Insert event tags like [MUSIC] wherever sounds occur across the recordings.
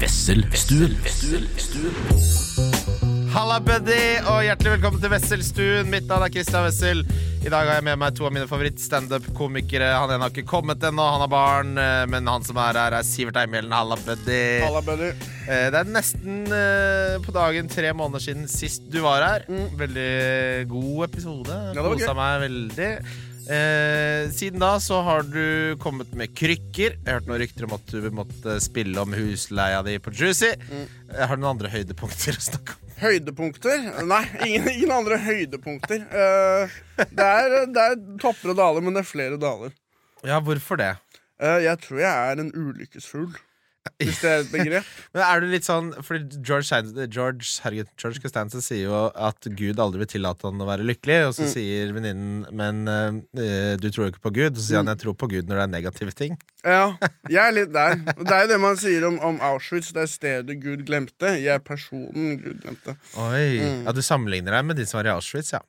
Wesselstuen. Halla, buddy, og hjertelig velkommen til Wesselstuen. Mitt navn er Christian Wessel. I dag har jeg med meg to av mine favoritt-standup-komikere. Han ene har ikke kommet ennå, han har barn. eh, Men han som er her, er Sivert Eimhjellen. Halla, buddy. Halla, buddy. Eh, Det er nesten eh, på dagen tre måneder siden sist du var her. Veldig god episode. Ja, det var Kosa meg veldig. Eh, siden da så har du kommet med krykker. Jeg hørte noen rykter om at du måtte spille om husleia di på Juicy. Mm. Har du noen andre høydepunkter å snakke om? Høydepunkter? Nei, ingen, ingen andre høydepunkter. Eh, det, er, det er topper og daler, men det er flere daler. Ja, hvorfor det? Eh, jeg tror jeg er en ulykkesfugl. Hvis det er et begrep. [LAUGHS] Men er du litt sånn Fordi George, George, herregud, George Costanza sier jo at Gud aldri vil tillate han å være lykkelig. Og så sier venninnen Men eh, du tror jo ikke på Gud. Så sier han jeg tror på Gud når det er negative ting. Ja, [LAUGHS] jeg er litt der. Det er jo det man sier om, om Auschwitz. Det er stedet Gud glemte. Jeg er personen Gud glemte. Oi, Ja, Du sammenligner deg med de som var i Auschwitz, ja.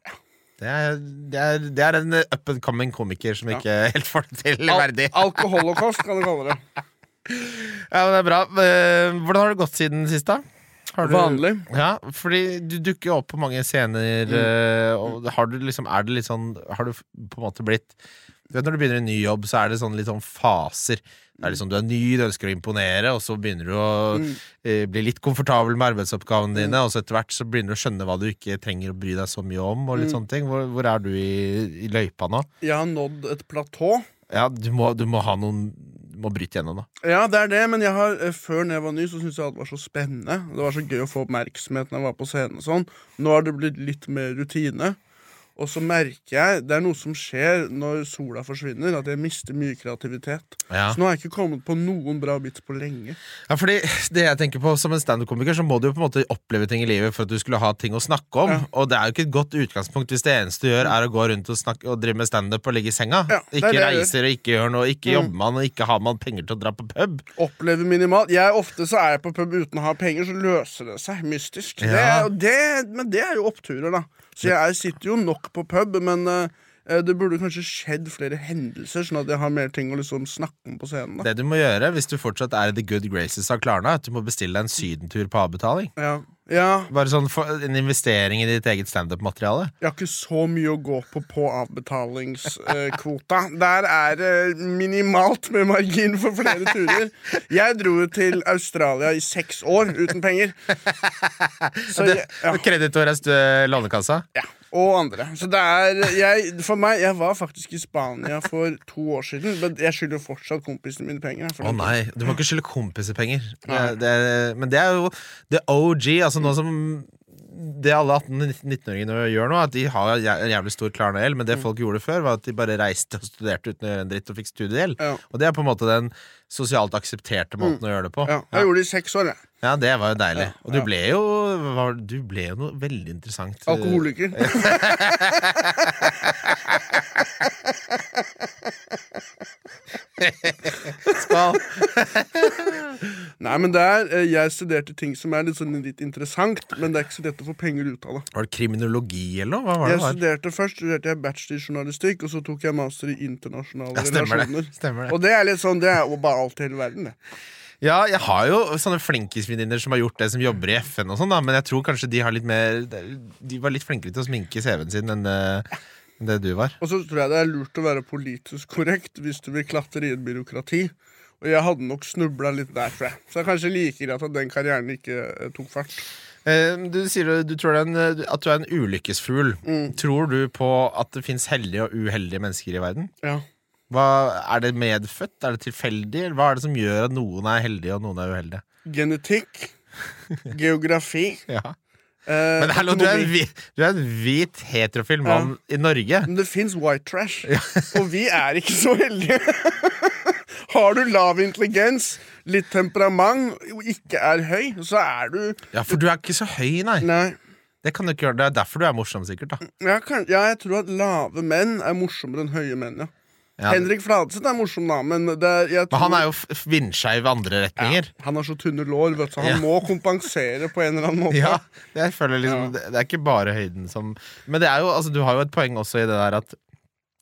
Det er, det er, det er en up and coming komiker som ikke helt får det til Al verdig. alkoholocaust, kan du kalle det. [LAUGHS] Ja, men det er bra. Eh, Hvordan har det gått siden sist, da? Du- Vanlig. Ja, fordi du dukker jo opp på mange scener. Mm. Og har du liksom, er det litt sånn Har du på en måte blitt Du vet Når du begynner en ny jobb, så er det sånn litt sånn faser. Det er liksom Du er ny, du ønsker å imponere, og så begynner du å eh, bli litt komfortabel med arbeidsoppgavene dine, og så etter hvert så begynner du å skjønne hva du ikke trenger å bry deg så mye om. Og litt sånne ting Hvor, hvor er du i, i løypa nå? Jeg har nådd et platå. Ja, du må, du må ha noen må bryte gjennom, da. Ja, det er det, men jeg har, eh, før jeg var ny, så syntes jeg det var så spennende. Det var så gøy å få oppmerksomhet når jeg var på scenen og sånn. Nå har det blitt litt mer rutine. Og så merker jeg det er noe som skjer når sola forsvinner, at jeg mister mye kreativitet. Ja. Så nå har jeg ikke kommet på noen bra bits på lenge. Ja, fordi det jeg tenker på Som en standup-komiker så må du jo på en måte oppleve ting i livet for at du skulle ha ting å snakke om. Ja. Og det er jo ikke et godt utgangspunkt hvis det eneste du gjør, er å gå rundt og, snakke, og drive med standup og ligge i senga. Ja, ikke reiser og ikke gjør noe, ikke jobber man, og ikke har man penger til å dra på pub. Opplever minimalt. Jeg Ofte så er jeg på pub uten å ha penger, så løser det seg mystisk. Det, Ja. er- det, men det er jo oppturer, da. Så jeg sitter jo nok på pub, men eh, det burde kanskje skjedd flere hendelser, sånn at jeg har mer ting å liksom snakke om på scenen. da Det du må gjøre hvis du fortsatt er i the good graces av Klarna, er at du må bestille deg en sydentur på avbetaling. Ja, ja Bare sånn En investering i ditt eget standup-materiale. Jeg har ikke så mye å gå på på avbetalingskvota. Der er det minimalt med margin for flere turer. Jeg dro til Australia i seks år uten penger. Så jeg, ja, Kreditor er Lånekassa. ja, og andre. Så det er jeg, For meg Jeg var faktisk i Spania for to år siden, men jeg skylder fortsatt kompisene mine penger. Å oh, nei, du må ikke skylde kompiser penger. Det, det, men det er jo det OG. Altså nå som Det alle 18-19-åringene gjør nå, at de har en jævlig stor Klarna-gjeld, men det Mm. folk gjorde før, var at de bare reiste og studerte uten å gjøre en dritt og fikk studiegjeld. Ja. Og det er på en måte den sosialt aksepterte måten å gjøre det på. Mm. Ja, jeg gjorde det i seks år, jeg. Ja, det var jo deilig. Ja, Og du ble jo var, Du ble jo noe veldig interessant. Alkoholiker. [LAUGHS] [LAUGHS] Skål. Nei, men det er, eh, Jeg studerte ting som er litt, sånn litt interessant, men det er ikke så lett å få penger ut av det. Var det kriminologi eller noe? Hva var det Jeg det studerte Først studerte jeg bachelor i journalistikk, og så tok jeg master i internasjonale Ja, stemmer det. relasjoner. Stemmer det. Og det er litt sånn, det er jo bare alt i hele verden, det. Ja, jeg har jo sånne flinkisvenninner som har gjort det, som jobber i FN og sånn, da, men jeg tror kanskje de har litt mer De var litt flinkere til å sminke CV-en sin enn det, det du var. Og så tror jeg det er lurt å være politisk korrekt hvis du vil klatre i et byråkrati. Og jeg hadde nok snubla litt der, tror jeg. Så det er kanskje like greit at den karrieren ikke eh, tok fart. Eh, Du sier du, tror en, at du er en ulykkesfugl. Tror du på at det fins heldige og uheldige mennesker i verden? Ja. Hva, er det medfødt? Er det tilfeldig? Hva er det som gjør at noen er heldige og noen er uheldige? Genetikk. [LAUGHS] Geografi. Ja. Eh, Men hallo, du er hvit, du er en hvit heterofil mann i Norge. Men det fins white trash, og vi er ikke så heldige. [LAUGHS] Har du lav intelligens, litt temperament ikke er høy, så er du Ja, For du er ikke så høy, nei. Nei. Det kan du ikke gjøre, det er derfor du er morsom, sikkert. da Ja, kan, ja, jeg tror at lave menn er morsommere enn høye menn, ja. ja. Henrik Fladseth er morsom, da, men, det, jeg tror, Men han er jo vindskeiv i andre retninger. Han har så tynne lår, vet du, så han Ja. må kompensere på en eller annen måte. [LAUGHS] Ja, jeg føler liksom Ja. det, det er ikke bare høyden som Men det er jo, altså, du har jo et poeng også i det der at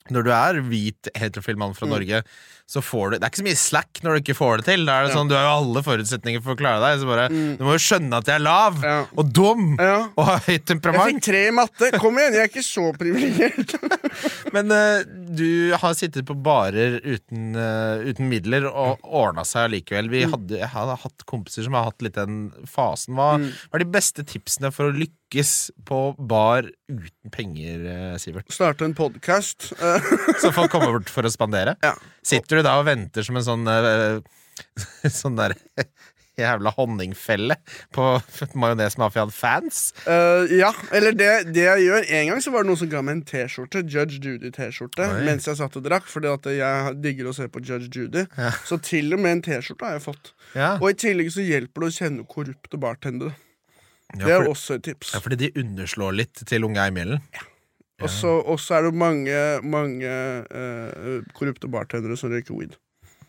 når du er hvit heterofil mann fra Mm. Norge, så får du Det er ikke så mye slack når du ikke får det til. Da er det sånn, Du har jo alle forutsetninger for å klare deg. Så bare, Du må jo skjønne at jeg er lav Ja. og dum Ja. og har høyt Jeg fikk tre i matte. Kom igjen, jeg er ikke så privilegert. [LAUGHS] Men uh, du har sittet på barer uten, uh, uten midler og ordna seg allikevel. Vi Mm. hadde, jeg har hatt kompiser som har hatt litt den fasen. Hva, Mm. hva er de beste tipsene for å lykkes på bar uten penger, eh, Sivert? Starte en podkast. [LAUGHS] Så folk kommer bort for å spandere? Ja. Sitter du da og venter som en sånn eh, [LAUGHS] Sånn der [LAUGHS] jævla honningfelle på Majonesmafiaen-fans? Uh, ja, eller det, det jeg gjør En gang så var det noen som ga meg en T-skjorte Judge Judy-T-skjorte mens jeg satt og drakk, fordi at jeg digger å se på Judge Judy. Ja. Så til og med en T-skjorte har jeg fått. Ja. Og i tillegg så hjelper det å kjenne korrupte bartendere. Ja, Det er også et tips. ja, fordi de underslår litt til unge Eimjellen. Og så og så er det mange, mange uh, korrupte bartendere som røyker weed.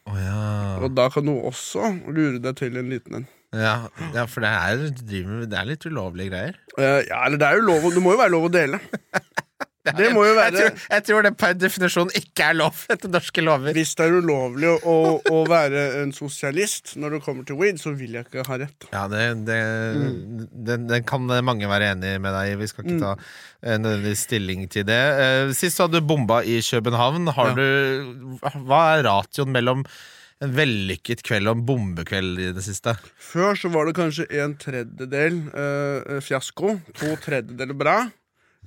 Oh, ja. Og da kan du også lure deg til en liten en. ja. Ja, for det er, det er litt ulovlige greier. Uh, ja, eller det er jo lov Det må jo være lov å dele. [LAUGHS] Det må jo Jeg tror, jeg tror det per definisjon ikke er lov etter norske lover. Hvis det er ulovlig å, å, være en sosialist når det kommer til weed, så vil jeg ikke ha rett. Ja, det, det, den, den kan mange være enig med deg i. Vi skal ikke ta eh, nødvendigvis stilling til det. Eh, Sist så hadde du bomba i København. Har Ja. du, hva er ratioen mellom en vellykket kveld og en bombekveld i det siste? Før så var det kanskje en tredjedel eh, fiasko, to tredjedeler bra.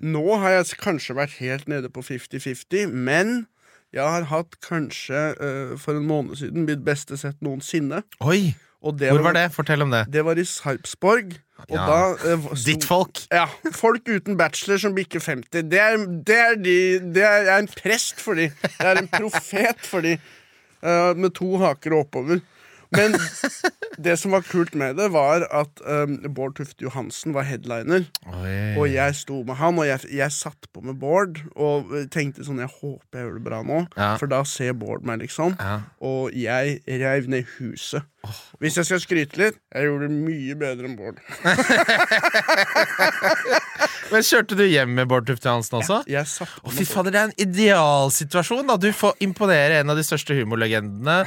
Nå har jeg kanskje vært helt nede på 50-50, men jeg har hatt kanskje uh, for en måned siden mitt beste sett noensinne. Oi! Hvor var det? Fortell om det. Det var i Sarpsborg. Ja. da uh, så, Ditt folk. Ja, Folk uten bachelor som bikker 50. Det er, det er, de, det er jeg er en prest for de. Jeg er en profet for de. Uh, med to haker oppover. Men det som var kult med det, var at um, Bård Tufte Johansen var headliner. Oi. Og jeg sto med han, og jeg, jeg satt på med Bård og tenkte sånn Jeg håper jeg gjør det bra nå, Ja. for da ser Bård meg, liksom. Ja. Og jeg reiv ned huset. Hvis jeg skal skryte litt, jeg gjorde det mye bedre enn Bård. [LAUGHS] Men Kjørte du hjem med Bård Tufte Hansen også? Ja, Jeg satt Å, fy fader, det er en idealsituasjon. da Du får imponere en av de største humorlegendene.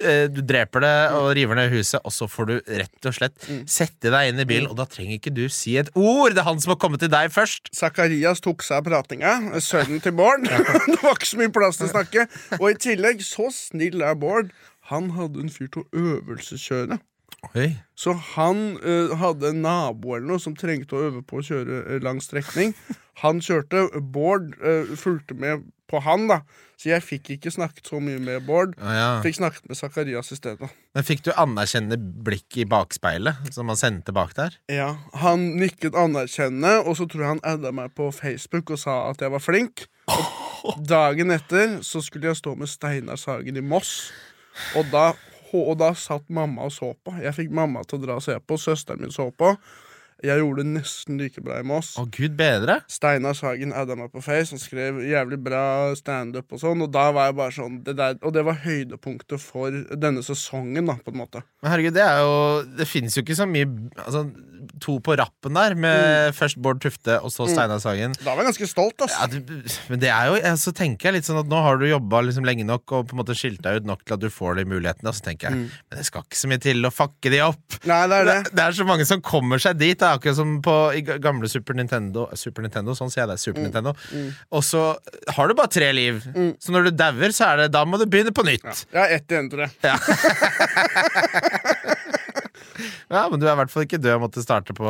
Eh, Du dreper det og river ned huset, og så får du rett og slett sette deg inn i bilen. Og da trenger ikke du si et ord! Det er han som har kommet til deg først. Zakarias tok seg av pratinga. Sønnen til Bård. [LAUGHS] det var ikke så mye plass til å snakke. Og i tillegg, så snill er Bård. Han hadde en fyr til å øvelseskjøre. Okay. Så han uh, hadde en nabo eller noe som trengte å øve på å kjøre uh, lang strekning. [LAUGHS] Han kjørte. Bård uh, fulgte med på han, da. Så jeg fikk ikke snakket så mye med Bård. Å, ja. Fikk snakket med Zakarias i stedet. Men fikk du anerkjennende blikk i bakspeilet, som han sendte bak der? Ja, Han nikket anerkjennende, og så tror jeg han adda meg på Facebook og sa at jeg var flink. Og [LAUGHS] dagen etter så skulle jeg stå med Steinar Sagen i Moss, og da, og da satt mamma og så på. Jeg fikk mamma til å dra og se på, søsteren min så på. Jeg gjorde det nesten like bra i Moss. Å, gud bedre! Steinar Sagen adda meg på Face og skrev jævlig bra standup og sånn, og da var jeg bare sånn det der, Og det var høydepunktet for denne sesongen, da, på en måte. Men herregud, det er jo Det finnes jo ikke så mye altså, To på rappen der, med først Bård Tufte og så Steinar Sagen. Da var jeg ganske stolt, ass. Ja, du, men det er jo Så tenker jeg litt sånn at nå har du jobba liksom lenge nok og på en måte skilt deg ut nok til at du får de mulighetene, og så tenker jeg men det skal ikke så mye til å fucke de opp. Nei, det er det. Det, det er så mange som kommer seg dit. Det er akkurat som på gamle Super Nintendo. Super Nintendo, sånn sier jeg det. Super Nintendo. Og så har du bare tre liv. Så når du dauer, så er det Da må du begynne på nytt. Ja, jeg ett igjen, tror jeg. Ja, [LAUGHS] Men du er i hvert fall ikke død og måtte starte på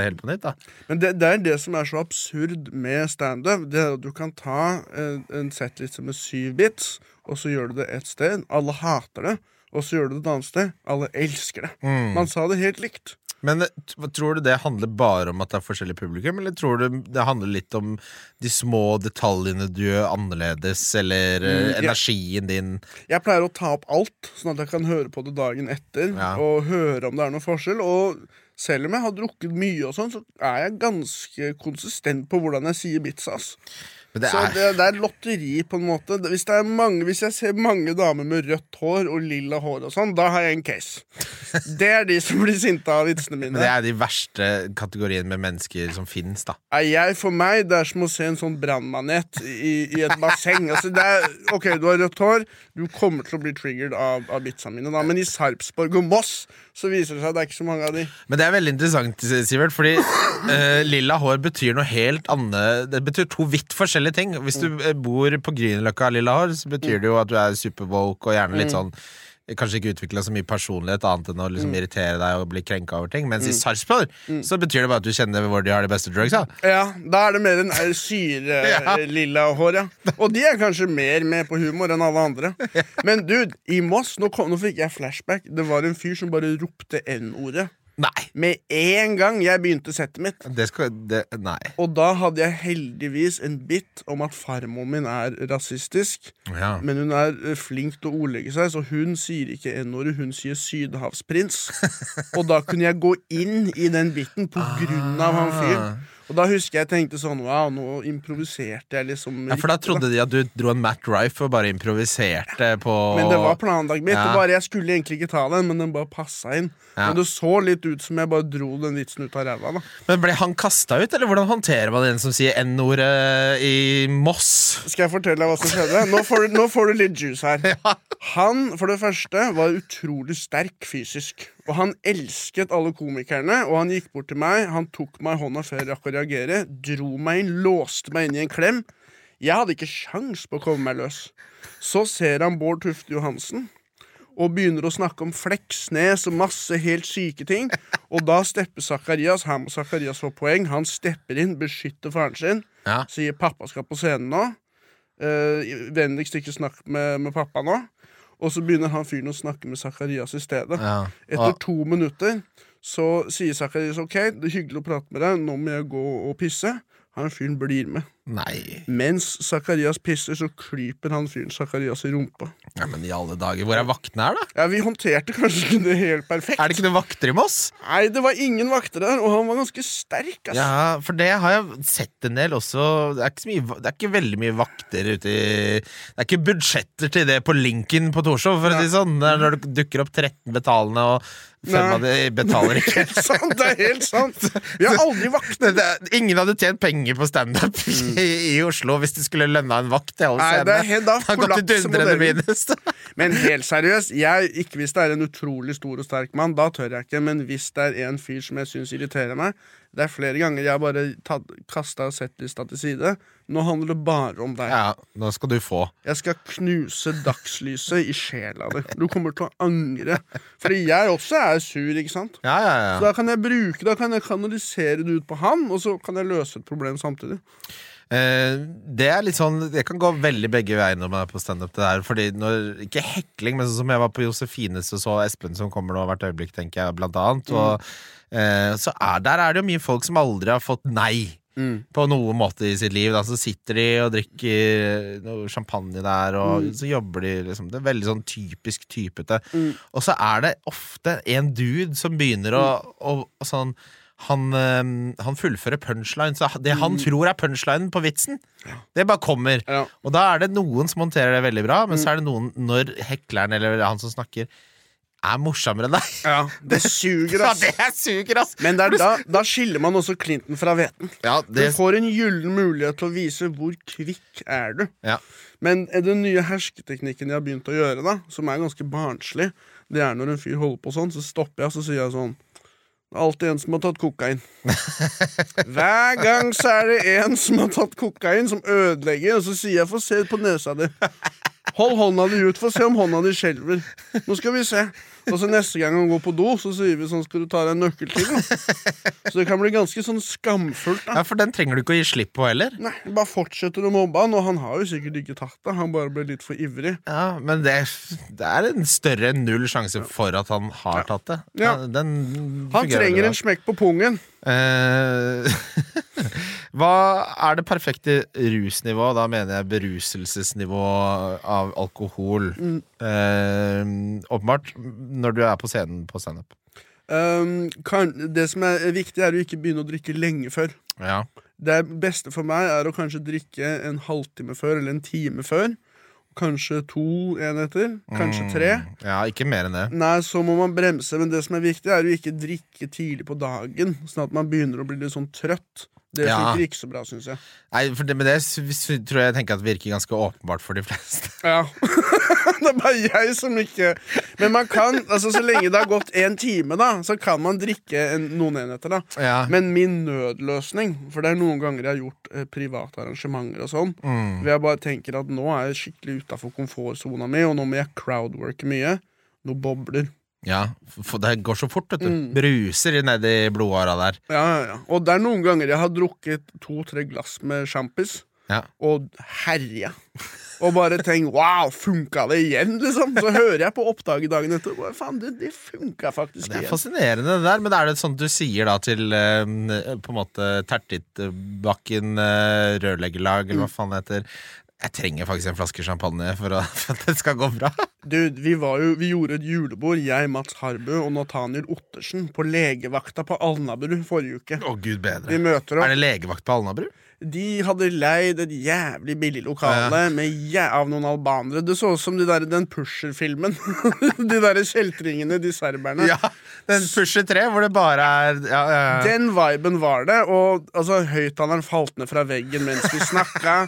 helt på nytt, da. Men det, det er det som er så absurd med standup. Det du kan ta en, en setliste med syv bits, og så gjør du det ett sted. Alle hater det. Og så gjør du det et annet sted. Alle elsker det. Man sa det helt likt. Men eh, tror du det handler bare om at det er forskjellig publikum, eller tror du det handler litt om de små detaljene du gjør annerledes, eller eh, Mm, ja. energien din? Jeg pleier å ta opp alt, sånn at jeg kan høre på det dagen etter. Ja. Og høre om det er noen forskjell. Og selv om jeg har drukket mye, og sånn, så er jeg ganske konsistent på hvordan jeg sier bits. ass. Men det Så er det, det er lotteri, på en måte. Hvis, det er mange, hvis jeg ser mange damer med rødt hår og lilla hår og sånn, da har jeg en case. Det er de som blir sinte av vitsene mine. men det er de verste kategoriene med mennesker som fins, da. Jeg, for meg, det er som å se en sånn brannmanet i, i et basseng. Altså, er, ok, du har rødt hår, du kommer til å bli triggered av, av bitsa mine, da. Men i Sarpsborg og Moss så viser det seg at det er ikke så mange av de. Men det er veldig interessant, Sivert, fordi eh, lilla hår betyr noe helt annet. Det betyr to vidt forskjellige ting. Hvis du eh, bor på Grünerløkka lilla hår, så betyr det jo at du er superwoke og gjerne litt sånn Kanskje ikke utvikla så mye personlighet annet enn å liksom irritere deg og bli krenka over ting. Mens i Sarpsborg så betyr det bare at du kjenner hvor de har de beste drugsa. Ja, Da er det mer en syrelilla [LAUGHS] Ja. hår, ja. Og de er kanskje mer med på humor enn alle andre. [LAUGHS] Men dude, i Moss, nå, kom, nå fikk jeg flashback. Det var en fyr som bare ropte N-ordet. Nei! Med en gang jeg begynte settet mitt. Det skal det, Nei. Og da hadde jeg heldigvis en bit om at farmoren min er rasistisk. Ja. Men hun er eh, flink til å ordlegge seg, så hun sier ikke N-ordet, hun sier sydhavsprins. [LAUGHS] Og da kunne jeg gå inn i den biten på grunn av han fyren. Og da husker jeg tenkte sånn Wow, nå improviserte jeg liksom. Ja, For da trodde de at du dro en Matt Rife og bare improviserte på Men det var planlagt mitt. Ja. Bare, jeg skulle egentlig ikke ta den, men den bare passa inn. Ja. Men det så litt ut som jeg bare dro den vitsen ut av ræva. da Men ble han kasta ut, eller hvordan håndterer man en som sier N-ordet i Moss? Skal jeg fortelle deg hva som skjedde? Nå får du, nå får du litt juice her. [LAUGHS] Ja. Han for det første var utrolig sterk fysisk. Og han elsket alle komikerne, og han gikk bort til meg. Han tok meg i hånda før jeg rakk å reagere, dro meg inn, låste meg inn i en klem. Jeg hadde ikke sjans på å komme meg løs. Så ser han Bård Tufte Johansen og begynner å snakke om Fleksnes og masse helt syke ting. Og da stepper Zakarias. Her må Zakarias få poeng. Han stepper inn, beskytter faren sin. Ja. Sier 'pappa skal på scenen nå'. Uh, Vennligst ikke snakk med, med pappa nå. Og så begynner han fyren å snakke med Zakarias i stedet. Ja. Etter to minutter så sier Zakarias OK, det er hyggelig å prate med deg, nå må jeg gå og pisse. Han fyren blir med. Nei. Mens Zakarias pisser, så klyper han fyren Zakarias i rumpa. Ja, men i alle dager, hvor er vaktene her, da? Ja, Vi håndterte kanskje ikke det helt perfekt. Er det ikke noen vakter i Moss? Nei, det var ingen vakter der, og han var ganske sterk. ass. Ja, for det har jeg sett en del også. Det er ikke, så mye, det er ikke veldig mye vakter ute i Det er ikke budsjetter til det på Lincoln på Torshov, for å si det sånn. Det er når det dukker opp 13 betalende, og fem Nei. av de betaler ikke. [LAUGHS] Helt sant, det er helt sant. Vi har aldri [LAUGHS] vakter. Det, det, ingen hadde tjent penger på standup i, i Oslo hvis du skulle lønna en vakt til alle det scenene. i. Men helt seriøst, jeg, ikke hvis det er en utrolig stor og sterk mann, da tør jeg ikke. Men hvis det er en fyr som jeg syns irriterer meg Det er flere ganger jeg har bare kasta settlista til side. Nå handler det bare om deg. Ja, nå skal du få. Jeg skal knuse dagslyset i sjela di. Du kommer til å angre. Fordi jeg også er sur, ikke sant? Ja, ja, ja. Så da kan jeg bruke Da kan jeg kanalisere det ut på han, og så kan jeg løse et problem samtidig. Eh, det er litt sånn Det kan gå veldig begge veier når man er på standup. Ikke hekling, men sånn som jeg var på Josefines og så Espen som kommer nå hvert øyeblikk, tenker jeg, blant annet. Og, eh, så er, der er det jo mye folk som aldri har fått nei. På noen måte i sitt liv. Da. Så sitter de og drikker noe champagne der, og så jobber de liksom. Det er veldig sånn typisk typete. Og så er det ofte en dude som begynner å, å, å sånn han, eh, han fullfører punchline, så det han tror er punchlinen på vitsen, det bare kommer. Ja. Og da er det noen som håndterer det veldig bra, men så er det noen når hekleren eller han som snakker, er morsommere enn deg. Ja, [LAUGHS] Det suger, Ja, ass. det suger, ass! Men det er da, da skiller man også Clinton fra hveten. Ja, Du får en gyllen mulighet til å vise hvor kvikk er du. ja. Men den nye hersketeknikken jeg har begynt å gjøre, da som er ganske barnslig, det er når en fyr holder på sånn, så stopper jeg og så sier jeg sånn Det er alltid en som har tatt kokain. [LAUGHS] Hver gang så er det en som har tatt kokain, som ødelegger, og så sier jeg få se på nesa di. Hold hånda di ut, få se om hånda di skjelver. Nå skal vi se. Og så neste gang han går på do, så sier vi sånn Skal du ta deg en nøkkel til? Da? Så det kan bli ganske sånn skamfullt. da ja, for den trenger du ikke å gi slipp på heller. Nei, bare fortsetter å mobbe han, og han har jo sikkert ikke tatt det. Han bare ble litt for ivrig. Ja, Men det, det er en større enn null sjanse for at han har tatt det. Ja. den Han trenger bra. en smekk på pungen. Uh, [LAUGHS] Hva er det perfekte rusnivå? Da mener jeg beruselsesnivå av alkohol. Mm. Eh, åpenbart når du er på scenen på standup. Um, kan, det som er viktig, er å ikke begynne å drikke lenge før. Ja. Det beste for meg er å kanskje drikke en halvtime før eller en time før. Kanskje to enheter. Kanskje tre. Mm, Ja, ikke mer enn det. Nei, så må man bremse, men det som er viktig, er å ikke drikke tidlig på dagen, sånn at man begynner å bli litt sånn trøtt. Det Ja. funker ikke så bra, syns jeg. Nei, for det, men det tror jeg, jeg tenker at virker ganske åpenbart for de fleste. Ja. [LAUGHS] [LAUGHS] det er bare jeg som ikke Men man kan, altså så lenge det har gått én time, da, så kan man drikke en, noen enheter, da. Ja. Men min nødløsning, for det er noen ganger jeg har gjort eh, private arrangementer og sånn, Mm. hvor jeg bare tenker at nå er jeg skikkelig utafor komfortsona mi, og nå må jeg crowdworke mye. Nå bobler. Ja, for det går så fort, vet du. Mm. Bruser nedi blodåra der. Ja, ja, ja. Og det er noen ganger jeg har drukket to-tre glass med sjampis Ja. og herja. Og bare tenk, 'wow, funka det igjen', liksom? Så hører jeg på opptaket dagen etter. og Faen, det, det funka faktisk Det er fascinerende, det der. Men er det sånn du sier da til eh, på en måte Tertitbakken eh, rørleggerlag, eller hva faen det heter? Jeg trenger faktisk en flaske champagne for, å, [LAUGHS] for at det skal gå bra. Du, vi, var jo, vi gjorde et julebord, jeg, Mats Harbu og Nathaniel Ottersen, på legevakta på Alnabru forrige uke. Å, gud Vi bedre. Er det legevakt på Alnabru? De hadde leid et jævlig billig lokale med jæ av noen albanere. Det så ut som de der, den Pusher-filmen. [LAUGHS] de derre kjeltringene, de serberne. Ja, den Pusher 3, hvor det bare er ja, ja, ja. Den viben var det, og altså, høyttaleren falt ned fra veggen mens vi snakka.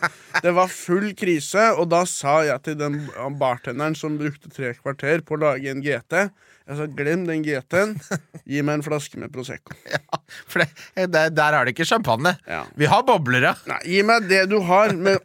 Det var full krise, og da sa jeg til den bartenderen som brukte tre kvarter på å lage en GT Jeg sa glem den GT-en, gi meg en flaske med Prosecco. [LAUGHS] Ja, for det, der, der er det ikke champagne. Ja. Vi har bobler, ja. Nei, gi meg det du har med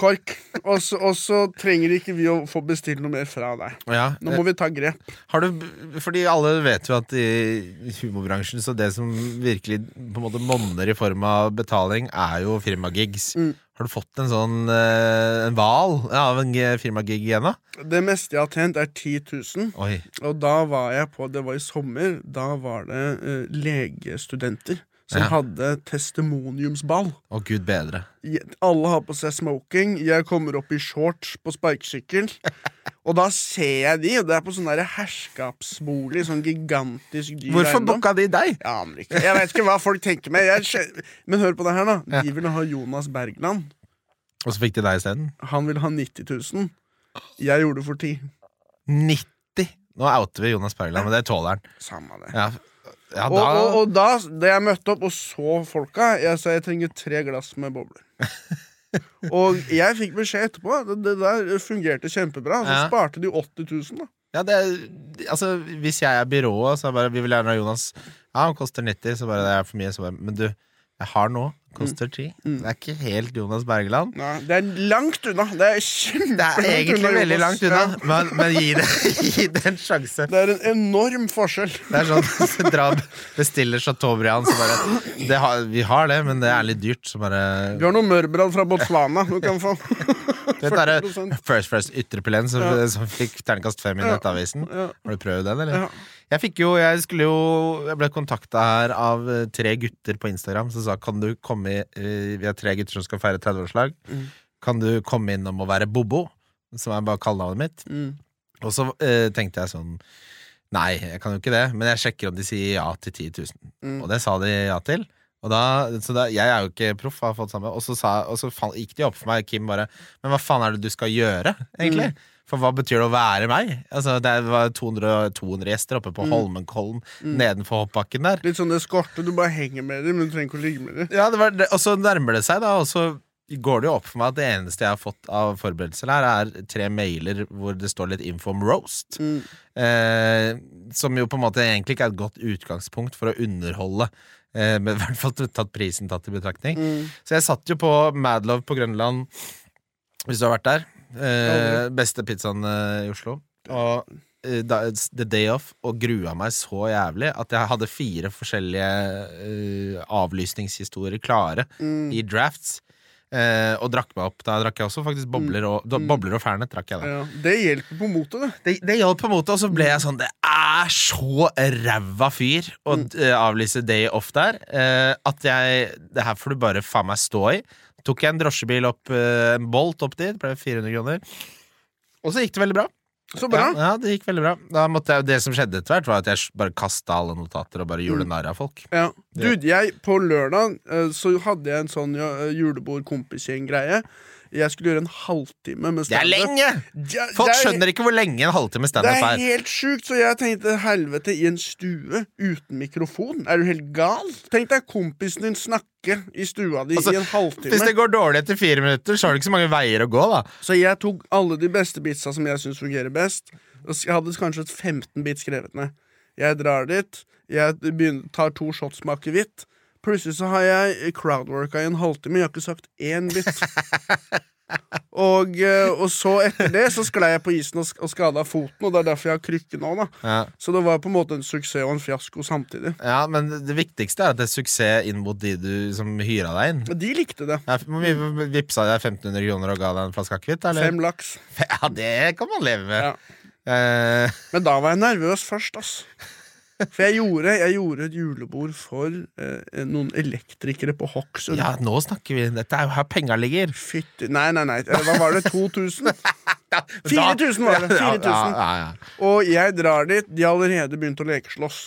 kork, og så, trenger ikke vi å få bestilt noe mer fra deg. ja. Nå må vi ta grep. Har du, fordi alle vet jo at i humorbransjen så det som virkelig på en måte monner i form av betaling, er jo firmagigs. Mm. Har du fått en sånn eh, en hval ja, av en firmagig igjen, da? Det meste jeg har tjent, er 10 000. Oi. Og da var jeg på Det var i sommer. Da var det uh, legestudenter som Ja. hadde testimoniumsball. Å, gud bedre. Alle har på seg smoking. Jeg kommer opp i shorts på sparkesykkel. [LAUGHS] Og da ser jeg de, og det er på sånn herskapsbolig. Sånn gigantisk dyr Hvorfor booka de deg? Jeg aner ikke. Jeg vet ikke hva folk tenker med. Men hør på det her, da. De ville ha Jonas Bergland. Og så fikk de deg isteden? Han ville ha 90 000. Jeg gjorde det for 10. 90! Nå outer vi Jonas Bergland, men det tåler han. Samme det. Ja, ja Og, da og, og da, da jeg møtte opp og så folka, jeg sa jeg trenger tre glass med bobler. [LAUGHS] og jeg fikk beskjed etterpå. Det, det der fungerte kjempebra. Så Ja. sparte de 80 000, da. Ja, det, altså, hvis jeg er byrået, så er bare Vi vil gjerne ha Jonas. Ja, han koster 90, så bare det er for mye. Så bare, men du, jeg har nå. Koster 10. Det er ikke helt Jonas Bergland. Nei, det er langt unna. Det er Det er egentlig unna, veldig langt unna, Ja. men, men gi, det, [LAUGHS] gi det en sjanse. Det er en enorm forskjell. Det er sånn [LAUGHS] så dra, bestiller Chateaubriand, så bare det har, Vi har det, men det er litt dyrt, så bare Vi har noe mørbrad fra Botswana du kan få. [LAUGHS] Der, 40%. First First Ytrepillen som, Ja. som fikk terningkast fem i Ja. Nettavisen. Ja. Har du prøvd den, eller? Ja. Jeg fikk jo, jeg skulle jo Jeg ble kontakta her av eh, tre gutter på Instagram som sa kan du komme eh, Vi er tre gutter som skal feire 30-årslag. Mm. Kan du komme innom og være Bobo? Som er bare kallenavnet mitt. Mm. Og så eh, tenkte jeg sånn Nei, jeg kan jo ikke det, men jeg sjekker om de sier ja til 10 000. Mm. Og det sa de ja til. Da, så da, jeg er jo ikke proff, har fått samme. Og så, sa, og så gikk de opp for meg, Kim bare Men hva faen er det du skal gjøre, egentlig? Mm. For hva betyr det å være meg? Altså, Det var 200, 200 gjester oppe på Mm. Holmenkollen nedenfor hoppbakken der. Litt sånn eskorte. Du bare henger med dem, men du trenger ikke å ligge med dem. Ja, det var, Og så nærmer det seg, da, og så går det jo opp for meg at det eneste jeg har fått av forberedelser her, er tre mailer hvor det står litt info om roast. Mm. Eh, som jo på en måte egentlig ikke er et godt utgangspunkt for å underholde. Eh, men i hvert fall tatt prisen tatt i betraktning. Mm. Så jeg satt jo på Madlove på Grønland, hvis du har vært der. Eh, beste pizzaen eh, i Oslo. Og eh, The Day Off, og grua meg så jævlig at jeg hadde fire forskjellige uh, avlysningshistorier klare Mm. i drafts. Eh, og drakk meg opp. Da drakk jeg også faktisk bobler og, da, bobler og Fernet. drakk jeg da Ja, det hjelper på motet, det. det, det hjalp på måte, og så ble jeg sånn Det er så ræva fyr å eh, avlyse day off der, eh, at jeg Det her får du bare faen meg stå i. Tok jeg en drosjebil opp, eh, en Bolt opp dit, ble 400 kroner. Og så gikk det veldig bra. Så bra. Ja, ja, det gikk veldig bra. Da måtte jeg, det som skjedde etter hvert, var at jeg bare kasta alle notater og bare gjorde Mm. narr av folk. Ja. Dude, jeg, på lørdag eh, så hadde jeg en sånn ja, julebord-kompisgjeng-greie. Jeg skulle gjøre en halvtime med Det er lenge! Ja, Folk er- skjønner ikke hvor lenge en halvtime standup er Det er. helt sjukt, så jeg tenkte helvete, i en stue uten mikrofon? Er du helt gal? Tenk deg kompisen din snakke i stua di Altså, i en halvtime. Hvis det går dårlig etter fire minutter, så har du ikke så mange veier å gå, da. Så jeg tok alle de beste bitsa som jeg syns fungerer best. Og Jeg hadde kanskje et 15 bit skrevet ned. Jeg drar dit, jeg begynner, tar to shots med akevitt. Plutselig så har jeg crowdworka i en halvtime. Jeg har ikke sagt én bit. [LAUGHS] Og, eh, og så etter det så sklei jeg på isen og, og skada foten, og det er derfor jeg har krykke nå. da Ja. Så det var på en måte en suksess og en fiasko samtidig. ja, Men det viktigste er at det er suksess inn mot de du som hyra deg inn. De likte det. Ja, vi, vipsa deg 1500 kroner og ga deg en flaske akevitt? eller? Fem laks. [LAUGHS] Ja, det kan man leve med. Ja. Eh, Men da var jeg nervøs først, ass. For jeg gjorde, jeg gjorde et julebord for eh, noen elektrikere på Hokksund. ja, nå snakker vi. Dette er jo her penga ligger. Fytti Nei, nei, nei. Eh, Hva var det? 2000? 4000 [LAUGHS] var det. 4000. ja, ja. Og jeg drar dit. De har allerede begynt å lekeslåss.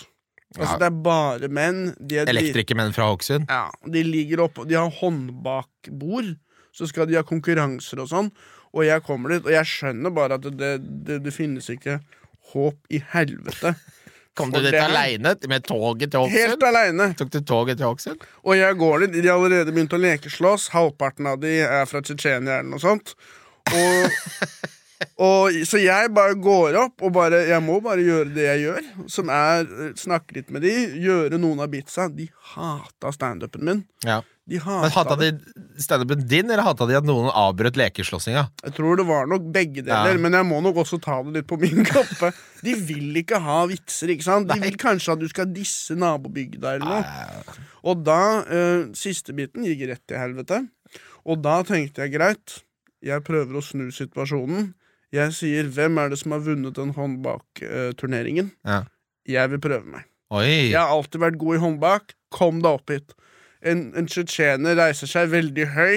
Altså, det er bare menn. De, er, Elektrikermenn fra Hokksund. ja, de ligger oppe De har håndbakbord. Så skal de ha konkurranser og sånn. Og jeg kommer dit, og jeg skjønner bare at det, det, det finnes ikke håp i helvete. Kom du dit aleine med toget til Helt Hokksund? aleine. Tok du toget til Hokksund? Og jeg går dit, de har allerede begynt å lekeslåss. Halvparten av de er fra Tsjetsjenia eller noe sånt. Og, [LAUGHS] og, så jeg bare går opp og bare Jeg må bare gjøre det jeg gjør, som er eh, snakke litt med de, gjøre noen av bitsa. De hata standupen min. Ja. Men Hata de standupen din, eller hata de at noen avbrøt lekeslåssinga? Jeg tror det var nok begge deler, Ja. men jeg må nok også ta det litt på min [LAUGHS] kappe. De vil ikke ha vitser, ikke sant? De vil kanskje at du skal disse nabobygda eller noe. Og da, uh, siste biten gikk rett til helvete. Og da tenkte jeg greit, jeg prøver å snu situasjonen. Jeg sier 'Hvem er det som har vunnet den håndbakturneringen?' Ja. Jeg vil prøve meg. Oi. Jeg har alltid vært god i håndbak. Kom deg opp hit. En, en tsjetsjener reiser seg veldig høy.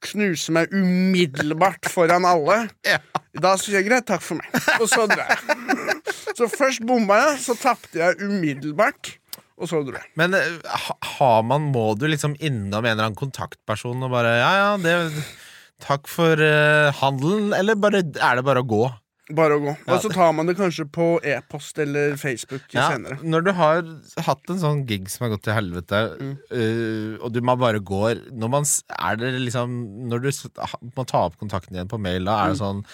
Knuser meg umiddelbart foran alle. [LAUGHS] Ja. Da sier jeg greit, takk for meg. Og så drar jeg. [LAUGHS] Så først bomma jeg, så tapte jeg umiddelbart. Og så dro jeg. Men eh, har man, må du liksom innom en eller annen kontaktperson og bare Ja, ja, det Takk for uh, handelen, eller bare, er det bare å gå? Bare å gå. Og så tar man det kanskje på e-post eller Facebook senere. når du har hatt en sånn gig som har gått til helvete, Mm. uh, og du man bare går når man, det liksom Når du må ta opp kontakten igjen på mail, da er det Mm. sånn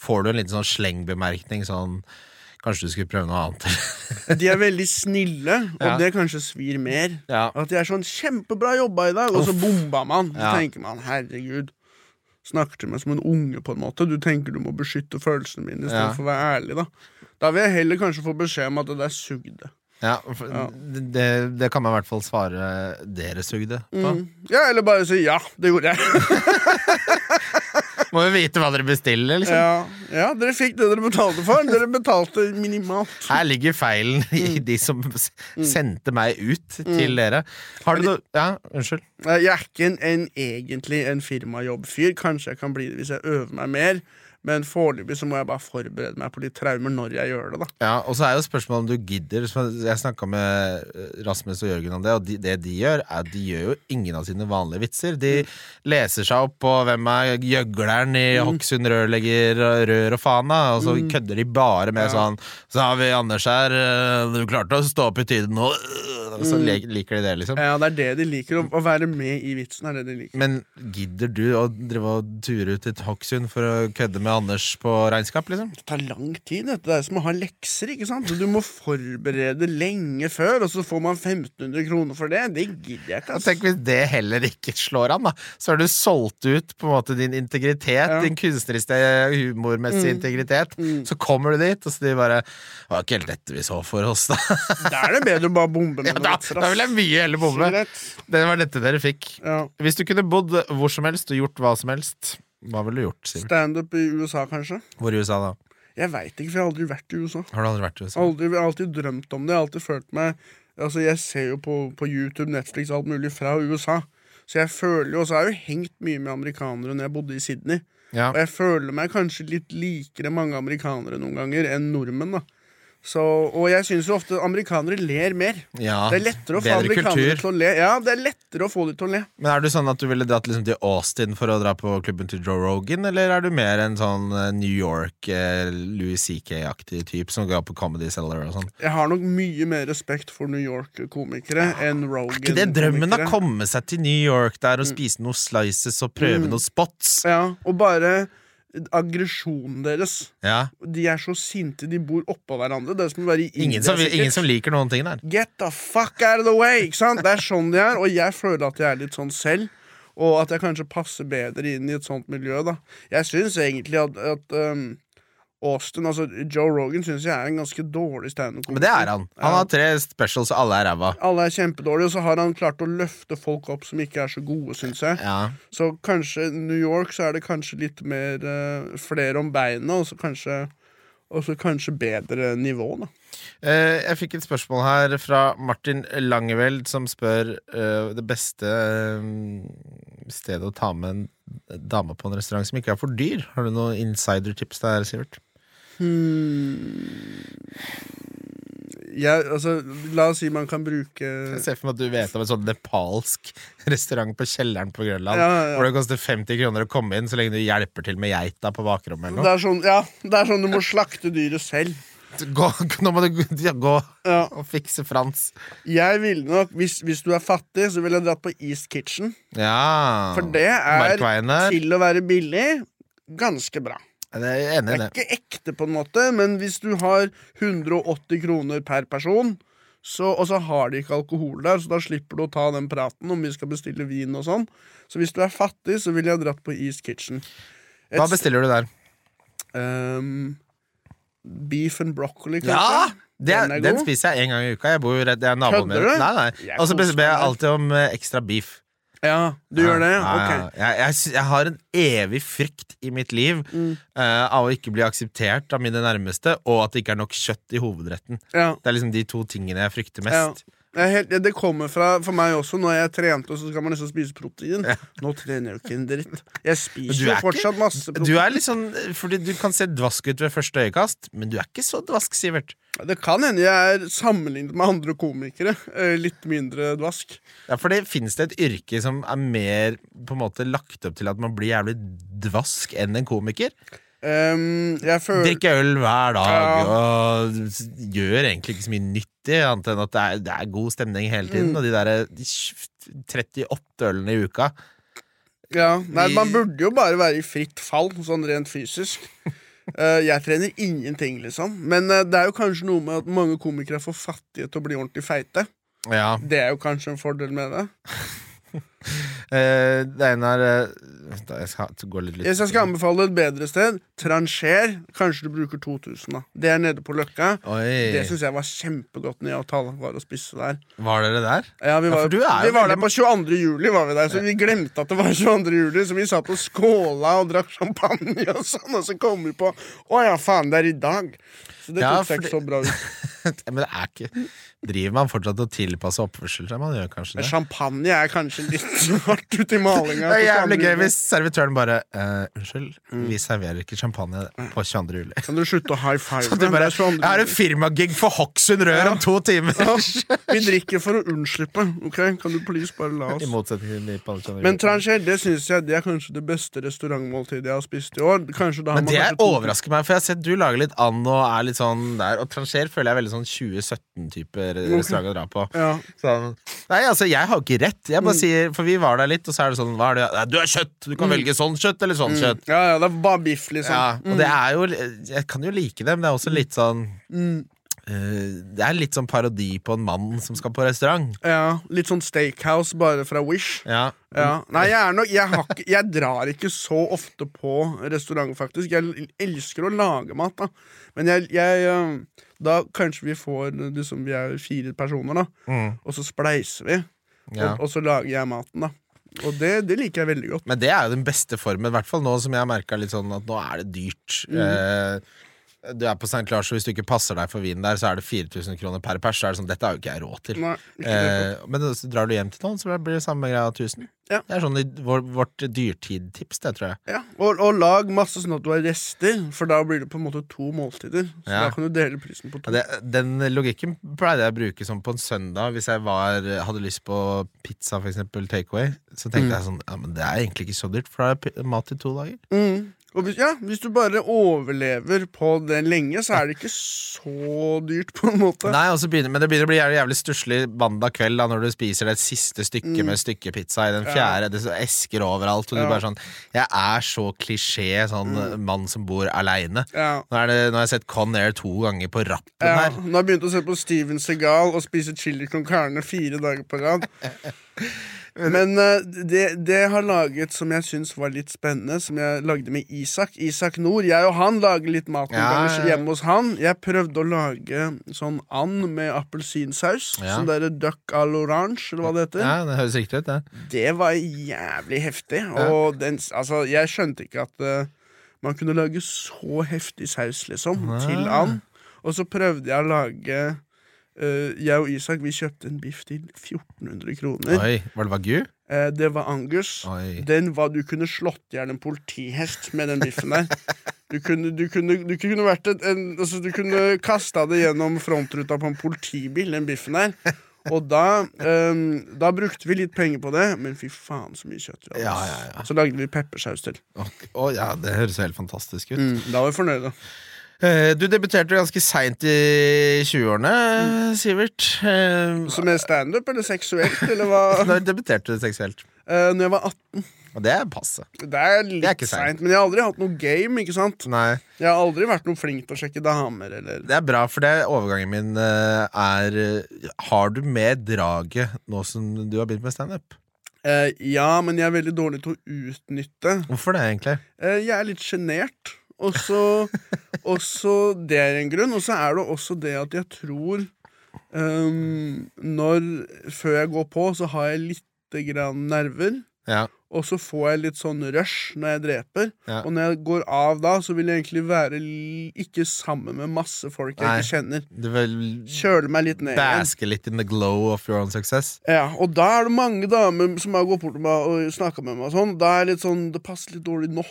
Får du en liten sånn slengbemerkning sånn Kanskje du skulle prøve noe annet? [LAUGHS] De er veldig snille, og Ja. det kanskje svir mer. ja. At de er sånn 'kjempebra jobba i dag', og så bomba man. Så Ja. tenker man 'herregud'. Snakker til meg som en unge, på en måte. Du tenker du må beskytte følelsene mine Ja. istedenfor for å være ærlig, da. Da vil jeg heller kanskje få beskjed om at det der sugde. ja, Ja. Det, det kan man i hvert fall svare dere sugde på. Mm. Ja, eller bare si 'ja, det gjorde jeg'. [LAUGHS] Må jo vite hva dere bestiller, liksom. ja. ja, dere fikk det dere betalte for. Dere betalte minimalt. Her ligger feilen i Mm. de som sendte meg ut til dere. Har du noe Ja, unnskyld. Eh, Jeg er ikke en, en, egentlig en firmajobbfyr. Kanskje jeg kan bli det hvis jeg øver meg mer. Men foreløpig så må jeg bare forberede meg på litt traumer når jeg gjør det. da Ja, Og så er jo spørsmålet om du gidder. Jeg snakka med eh, Rasmus og Jørgen om det, og de, det de gjør, er at de gjør jo ingen av sine vanlige vitser. De leser seg opp på hvem er gjøgleren i Hokksund rørlegger og rør og faen, da, og så kødder de bare med Ja. sånn Så har vi Anders her, eh, du klarte å stå opp i tide nå, øh, og så liker de det, liksom. Ja, Det er det de liker. Å, å være med i vitsen er det de liker. Men gidder du å drive og ture ut til Hokksund for å kødde med Anders på regnskap, liksom? Det tar lang tid. dette Det er som å ha lekser. ikke sant? Du må forberede lenge før, og så får man 1500 kroner for det. Det gidder jeg ikke. Altså. tenk hvis det heller ikke slår an, da. Så har du solgt ut på en måte din integritet, Ja. din kunstneriske, humormessige integritet. Mm. Så kommer du dit, og så de bare Det var ikke helt dette vi så for oss, da. [LAUGHS] Da er det bedre å bare bombe med Ja, da, da vil jeg mye heller bombe. Det var dette dere fikk. Ja. Hvis du kunne bodd hvor som helst og gjort hva som helst, hva ville du gjort, Sivert? Standup i USA, kanskje? Hvor i USA, da? Jeg veit ikke, for jeg har aldri vært i USA. Har du aldri vært i USA? Aldri, jeg har alltid drømt om det. Jeg har alltid følt meg Altså, Jeg ser jo på, på YouTube, Netflix, alt mulig fra USA. Så jeg føler jo, Og så har jeg jo hengt mye med amerikanere når jeg bodde i Sydney. Ja. Og jeg føler meg kanskje litt likere mange amerikanere noen ganger enn nordmenn. da så, Og jeg syns ofte amerikanere ler mer. Ja, Det er lettere å få amerikanere kultur. til å le. Ja, det er lettere å få dem til å le. Men er du sånn at du ville dratt liksom til Austin for å dra på klubben til Joe Rogan, eller er du mer en sånn eh, New York, eh, Louis CK-aktig type som går på Comedy Cellar og sånn? Jeg har nok mye mer respekt for New York-komikere enn Rogan. Er ikke det drømmen å komme seg til New York der Mm. og spise noen slices og prøve noen spots? Ja, og bare aggresjonen deres. Ja. De er så sinte, de bor oppå hverandre. Det er som. Ingen som, ingen som liker noen ting der. Get the fuck out of the way! Det er sånn de er, og jeg føler at jeg er litt sånn selv. Og at jeg kanskje passer bedre inn i et sånt miljø. da Jeg syns egentlig at, at um, Austin, altså Joe Rogan, synes jeg er en ganske dårlig standup-komiker. Men det er han. Han har tre specials, og alle er ræva. Alle er kjempedårlige, og så har han klart å løfte folk opp som ikke er så gode, syns jeg. Ja. Så kanskje New York så er det kanskje litt mer uh, flere om beina, og så kanskje, kanskje bedre nivå, da. Eh, jeg fikk et spørsmål her fra Martin Langeveld, som spør uh, det beste stedet å ta med en dame på en restaurant som ikke er for dyr. Har du noen insider-tips der, Sivert? Hmm. Jeg, altså, la oss si man kan bruke Jeg ser for meg at du vet om en sånn nepalsk restaurant på kjelleren på Grønland. Ja, ja. Hvor det koster 50 kroner å komme inn så lenge du hjelper til med geita på bakrommet det er, sånn, ja, det er sånn du må slakte dyret selv. Gå, [LAUGHS] nå må du gå- ja, gå Ja. og fikse Frans. Jeg ville nok, hvis, hvis du er fattig, så ville jeg dratt på East Kitchen. Ja. For det er til å være billig ganske bra. Jeg er enig i Det det. er ikke ekte, på en måte, men hvis du har 180 kroner per person, så, og så har de ikke alkohol der, så da slipper du å ta den praten om vi skal bestille vin og sånn. Så hvis du er fattig, så ville jeg dratt på East Kitchen. Et Hva bestiller du der? Um, beef and broccoli, kanskje? Ja! Det, Den er den spiser jeg en gang i uka. Jeg bor jo rett, jeg er naboen min. Nei, nei. Og så ber jeg alltid om eh, ekstra beef. Ja, du gjør det? Ja, ja, Ok. ja. Jeg, jeg, jeg har en evig frykt i mitt liv Mm. uh, av å ikke bli akseptert av mine nærmeste, og at det ikke er nok kjøtt i hovedretten. Ja. Det er liksom de to tingene jeg frykter Ja. mest. Helt, det kommer fra for meg også. Når jeg trente, så skal man liksom spise protein. Nå trener jeg jo ikke en dritt. Jeg spiser jo fortsatt fortsatt masse Du protein. er litt sånn, fordi du kan se dvask ut ved første øyekast, men du er ikke så dvask, Sivert. Det kan hende jeg er sammenlignet med andre komikere. eh, Litt mindre dvask. Ja, for det Fins det et yrke som er mer på en måte lagt opp til at man blir jævlig dvask enn en komiker? Um, føler Drikke øl hver dag Ja. og gjør egentlig ikke så mye nyttig, annet enn at det er, det er god stemning hele tiden. Mm. Og de der de 38 ølene i uka ja, Nei, man burde jo bare være i fritt fall, sånn rent fysisk. Uh, [LAUGHS] jeg trener ingenting, liksom. Men uh, det er jo kanskje noe med at mange komikere er for fattige til å bli ordentlig feite. Ja. Det er jo kanskje en fordel med det. [LAUGHS] [LAUGHS] Eh, det ene er eh, da, Jeg skal gå litt, litt jeg skal anbefale et bedre sted, Trancher. Kanskje du bruker 2000, da. Det er nede på Løkka. Det Oi. syns jeg var kjempegodt når jeg og Tallak var og spiste der. Var dere der? Ja, vi Ja, var, jo vi var der på 22. juli, var vi der, så vi glemte at det var 22. juli. Så vi satt og skåla og drakk champagne og sånn, og så kom vi på Å ja, faen, det er i dag. Så det Ja, tok seg ikke så bra ut. [LAUGHS] Men det er ikke Driver man fortsatt og tilpasser oppførsel? Man gjør kanskje det. Champagne er kanskje litt [LAUGHS] hardt ut i malinga. Det er jævlig gøy hvis servitøren bare uh, Unnskyld, Mm. vi serverer ikke champagne på 22. juli. Kan du slutte å high five? [LAUGHS] Så du bare, Det 22. jeg har en firmagig for Hokksund Rør om to timer! Ja, vi drikker for å unnslippe. Ok, Kan du please bare la [LAUGHS] I oss motsetning til på 22. Men Tranchel, det synes jeg det er kanskje det beste restaurantmåltidet jeg har spist i år. Men det overrasker meg, for jeg har sett du lager litt and og er litt sånn der. Og Tranchel føler jeg er veldig sånn 2017-type restaurant å dra på. Ja. Sånn. Nei, altså, jeg har ikke rett. Jeg Mm. bare sier, For vi var der litt, og så er det sånn det? Nei, du er kjøtt! Du kan velge sånn kjøtt eller sånn kjøtt. ja, ja, det er bare biff, liksom. Ja, og det er jo Jeg kan jo like det, men det er også litt sånn Mm. eh, Det er litt sånn parodi på en mann som skal på restaurant. Ja, Litt sånn steakhouse bare fra Wish. Ja. Ja. Nei, jeg, nok, jeg, ikke, jeg drar ikke så ofte på restaurant, faktisk. Jeg elsker å lage mat, da. Men jeg, jeg eh, Da kanskje vi får liksom, Vi er fire personer, da. Mm. Og så spleiser vi. ja. Og, og så lager jeg maten, da. Og det, det liker jeg veldig godt. Men det er jo den beste formen, i hvert fall nå som jeg har merka sånn at nå er det dyrt. Mm. Eh, du er på St. Lars, og hvis du ikke passer deg for vinen der, så er det 4000 kroner per pers. Så er det sånn, dette har jo ikke jeg råd til. Nei. Eh, men så drar du hjem til noen, så blir det samme greia 1000. Ja. Det er sånn vår, vårt dyrtidtips, det, tror jeg. Ja, og, og lag masse sånn at du har rester, for da blir det på en måte to måltider. Så Ja. da kan du dele prisen på to. Ja, Det, den logikken pleide jeg å bruke sånn på en søndag hvis jeg var, hadde lyst på pizza, for eksempel, takeaway. Så tenkte Mm. jeg sånn Ja, men det er egentlig ikke så dyrt, for da er mat i to dager. Mm. Og hvis, ja, hvis du bare overlever på det lenge, så er det ikke så dyrt, på en måte. Nei, begynner, Men det begynner å bli jævlig, jævlig stusslig mandag kveld da når du spiser det siste stykket med stykkepizza i den fjerde. Ja. Det er esker overalt, og du bare sånn Jeg er så klisjé sånn Mm. mann som bor aleine. Ja. Nå, nå har jeg sett Con Air to ganger på rappen Ja, her. nå har jeg begynt å se på Steven Segal og spise chili con carne fire dager på rad. [LAUGHS] Men uh, det, det jeg har laget som jeg syns var litt spennende, som jeg lagde med Isak Isak Nord. Jeg og han lager litt mat Ja, ja, hjemme hos han. Jeg prøvde å lage sånn and med appelsinsaus. Ja. Sånn derre duck à l'orange, eller hva det heter. Ja, det høres riktig ut, det. Det var jævlig heftig. Og den, altså, jeg skjønte ikke at uh, man kunne lage så heftig saus, liksom, Ah. til and. Og så prøvde jeg å lage Jeg og Isak vi kjøpte en biff til 1400 kroner. Oi, Var det Wagyu? Eh, det var Angus. Oi. Den var, Du kunne slått i hjel en politihest med den biffen der. Du kunne, du kunne, du kunne vært et, en, altså, Du kunne kasta det gjennom frontruta på en politibil, den biffen der. Og da, um, da brukte vi litt penger på det, men fy faen så mye kjøtt vi hadde. Ja, ja, ja. Så lagde vi peppersaus til. Ok. oh, ja, det høres helt fantastisk ut. Mm, da var vi fornøyde. Eh, Du debuterte ganske seint i 20-årene, Sivert. Eh, Så med standup eller seksuelt, eller hva? [LAUGHS] Når debuterte du seksuelt? Uh, når jeg var 18. Og det er passe. Det er litt Det er sent. seint, men jeg har aldri hatt noe game, ikke sant? Nei, Jeg har aldri vært noe flink til å sjekke damer, eller det er bra, for det overgangen min eh, er eh, Har du med draget nå som du har begynt med standup? Uh, Ja, men jeg er veldig dårlig til å utnytte. Hvorfor det, egentlig? Uh, jeg er litt sjenert. Og så og så Det er en grunn. Og så er det også det at jeg tror um, Når Før jeg går på, så har jeg lite grann nerver. Ja, Og så får jeg litt sånn rush når jeg dreper. Ja. Og når jeg går av da, så vil jeg egentlig være ikke sammen med masse folk jeg Nei. ikke kjenner. Du vil Kjøle meg litt ned baske litt in the glow of your own success? Ja, og da er det mange damer som har gått bort til meg og snakka med meg. og sånn Da er jeg litt sånn, Det passer litt dårlig nå.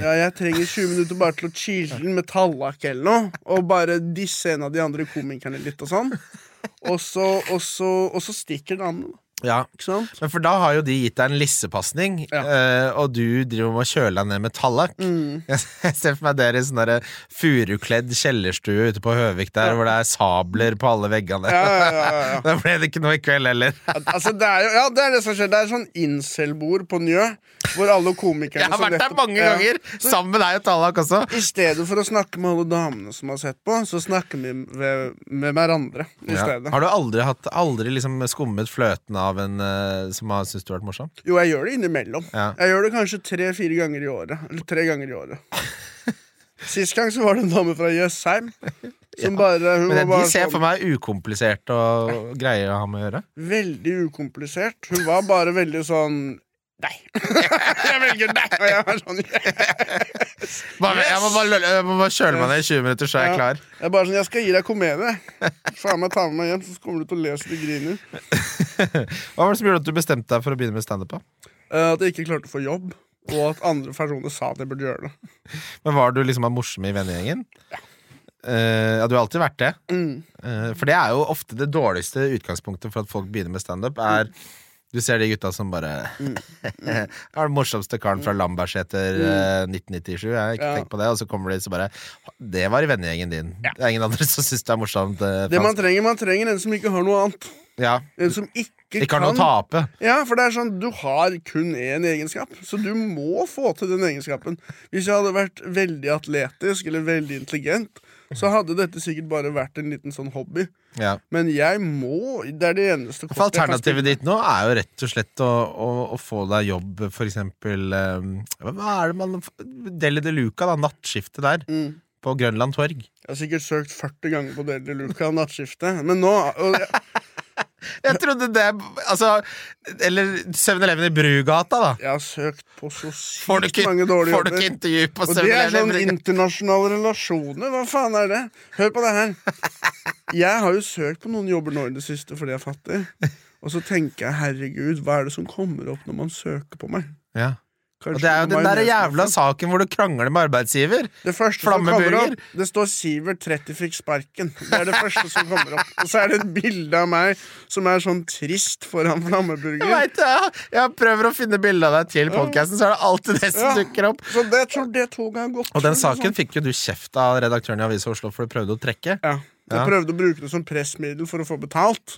Ja, Jeg trenger 20 minutter bare til å chille med tallak eller noe. Og bare disse en av de andre komikerne litt og sånn. Og så, og så, og så stikker den andre. Ja. Men for da har jo de gitt deg en lissepasning, Ja. eh, og du driver med å kjøle deg ned med tallak. Mm. [LAUGHS] Jeg ser for meg dere i sånn furukledd kjellerstue ute på Høvik der, Ja. hvor det er sabler på alle veggene. Ja, ja, ja, ja. [LAUGHS] Da ble det ikke noe i kveld heller. Altså, det er jo ja, det er det som skjer. Det er sånn incel-bord på Njø, hvor alle komikerne [LAUGHS] Jeg har vært der mange ganger, sammen med deg og Tallak også. I stedet for å snakke med alle damene som har sett på, så snakker vi med, med hverandre i stedet. Har du aldri, hatt, aldri liksom skummet fløten av en uh, som har syntes du har vært morsom? Jo, jeg gjør det innimellom. Ja. Jeg gjør det kanskje tre-fire ganger i året. Eller tre ganger i året. [LAUGHS] Sist gang så var det en dame fra Jøssheim som bare Hun Men var de ser sånn for meg ukomplisert og greie å ha med å gjøre. veldig ukomplisert. Hun var bare veldig sånn Nei. [LAUGHS] jeg velger nei! Og [LAUGHS] jeg var sånn Bare, jeg, må bare, jeg må bare kjøle meg ned i 20 minutter, så er jeg Ja. klar. Jeg er bare sånn, jeg skal gi deg komedie. Faen meg ta med meg hjem, så kommer du til å le så du griner. [LAUGHS] Hva var det som gjorde at du bestemte deg for å begynne med standup? Eh, at jeg ikke klarte å få jobb, og at andre personer sa at jeg burde gjøre det. Men Var du liksom morsom i vennegjengen? Eh, ja, du har alltid vært det. Mm. Uh, for det er jo ofte det dårligste utgangspunktet for at folk begynner med standup. Er du ser de gutta som bare Mm. [LAUGHS] Er den morsomste karen fra Lambertseter mm. 1997. Jeg har ikke Ja. tenkt på det Og så kommer de så bare Det var i vennegjengen din. Det er ingen andre som syns det er morsomt. eh, Det man trenger, man trenger en som ikke har noe annet. ja. En som ikke, Ikke har noe å tape. Ja, for det er sånn, du har kun én egenskap, så du må få til den egenskapen. Hvis jeg hadde vært veldig atletisk eller veldig intelligent, så hadde dette sikkert bare vært en liten sånn hobby. Ja. Men jeg må Det er det eneste For kortet alternativet ditt nå er jo rett og slett å, å, å få deg jobb, for eksempel um, Hva er det man Deli de Luca, da. Nattskiftet der. Mm. På Grønland torg. Jeg har sikkert søkt 40 ganger på Deli de Luca nattskiftet, men nå og jeg, trodde det Altså Eller 7-Eleven i Brugata, da. Jeg har søkt på så sykt ikke, mange dårlige får du ikke intervju på Og det er sånn internasjonale relasjoner. Hva faen er det? Hør på det her. Jeg har jo søkt på noen jobber nå i det siste fordi jeg er fattig. Og så tenker jeg herregud, hva er det som kommer opp når man søker på meg? Ja. Og Kanskje det er jo den der jævla saken hvor du krangler med arbeidsgiver. Det første som kommer opp, det står 'Sivert 30 fikk sparken'. Det er det første som kommer opp. Og så er det et bilde av meg som er sånn trist foran Jeg Flammeburger. vet ja. jeg prøver å finne bilde av deg til podkasten, så er det alltid det som Ja. dukker opp. Så det, jeg tror det to ganger godt Og den saken fikk jo du kjeft av redaktøren i Avisa Oslo for du prøvde å trekke. Ja. Jeg prøvde å bruke det som pressmiddel for å få betalt.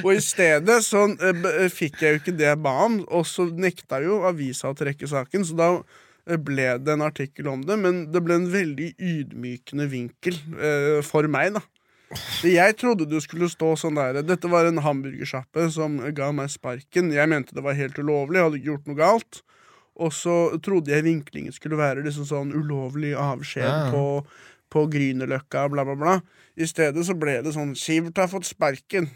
Og i stedet så eh, eh, fikk jeg jo ikke det jeg ba om, og så nekta jo avisa å trekke saken, så da eh, ble det en artikkel om det, men det ble en veldig ydmykende vinkel eh, for meg, da. Jeg trodde du skulle stå sånn der Dette var en hamburgersjappe som ga meg sparken. Jeg mente det var helt ulovlig, jeg hadde ikke gjort noe galt. Og så trodde jeg vinklingen skulle være liksom sånn ulovlig avskjed Ja. på, på Grünerløkka, bla, bla, bla. I stedet så ble det sånn Sivert har fått sparken.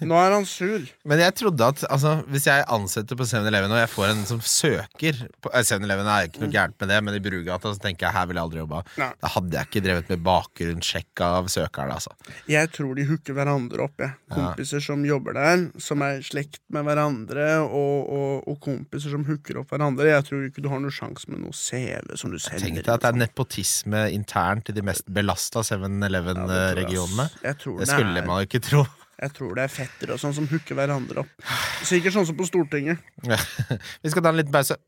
Nå er han sur. Men jeg trodde at altså, hvis jeg ansetter på 7-Eleven, og jeg får en som søker på eh, 7-Eleven er ikke noe gærent med det, men i Brugata så tenker jeg her ville jeg aldri jobba. Da hadde jeg ikke drevet med bakgrunnssjekk av søkerne, altså. Jeg tror de hooker hverandre opp. Jeg. Kompiser som jobber der, som er slekt med hverandre, og, og, og kompiser som hooker opp hverandre. Jeg tror ikke du har noen sjanse med noe CV som du sender. Tenk deg at det er nepotisme internt i de mest belasta 7-Eleven-regionene. Ja, tror Det det skulle man jo ikke tro. Jeg tror det er fettere og sånn som hooker hverandre opp. Sikkert sånn som på Stortinget. [LAUGHS] Vi skal ta en liten pause.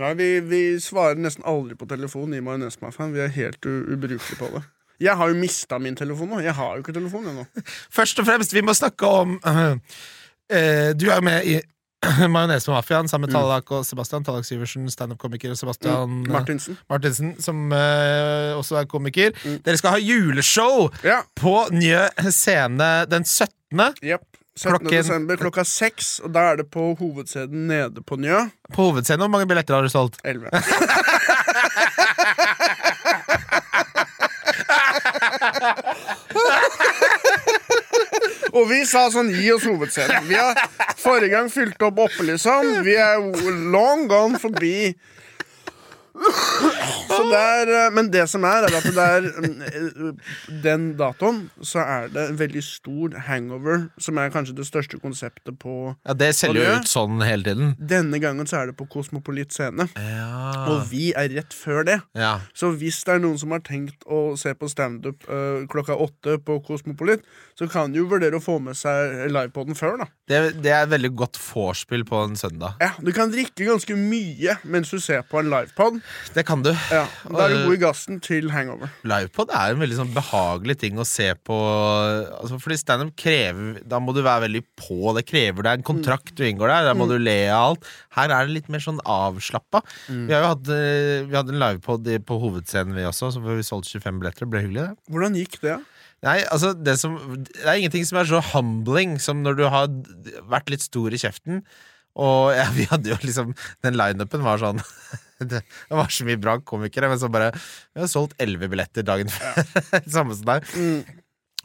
Nei, vi, vi svarer nesten aldri på telefon i Majonesmafiaen. Vi er helt ubrukelige på det. Jeg har jo mista min telefon nå. Jeg har jo ikke telefon ennå. [LAUGHS] Først og fremst, vi må snakke om [CLEARS THROAT] eh, Du er jo med i [CLEARS THROAT] Majonesmafiaen sammen med Tallak og Sebastian. Tallak Syversen, standup-komiker, og Sebastian mm. Martinsen. Martinsen, som uh, også er komiker. Dere skal ha juleshow Ja. på Njø scene den 17. Yep. 17. Klokken- desember klokka seks, og da er det på hovedscenen nede på Njø. På hovedscenen. Hvor mange billetter har du solgt? 11. [LAUGHS] [LAUGHS] Og vi sa sånn, gi oss hovedscenen. Vi har forrige gang fylt opp oppe, liksom. Vi er long gone forbi. Så det er, eh, men det som er, er at det er mm, Den datoen så er det en veldig stor hangover, som er kanskje det største konseptet på Ja, Det selger jo ut sånn hele tiden. Denne gangen så er det på Kosmopolit scene. Ja. Og vi er rett før det. ja. Så hvis det er noen som har tenkt å se på standup uh, klokka åtte på Kosmopolit, så kan de jo vurdere å få med seg livepoden før, da. Det, det er veldig godt vorspiel på en søndag. Ja, Du kan drikke ganske mye mens du ser på en livepod. Det kan du. Ja, Da er du god i gassen til hangover. Livepod er en veldig sånn behagelig ting å se på. Altså, fordi standup krever Da må du være veldig på. Det krever deg en kontrakt du inngår der. Da må du le av alt. Her er det litt mer sånn avslappa. Vi har jo hatt eh, Vi hadde en livepod på hovedscenen, vi også, så vi solgte 25 billetter. Det ble hyggelig, det. Hvordan gikk det? Nei, altså det, som, det er ingenting som er så humbling som når du har vært litt stor i kjeften. Og ja, vi hadde jo liksom Den lineupen var sånn [LAUGHS] Det var så mye bra komikere, men så bare Vi har solgt elleve billetter dagen før. [LAUGHS] Samme som deg.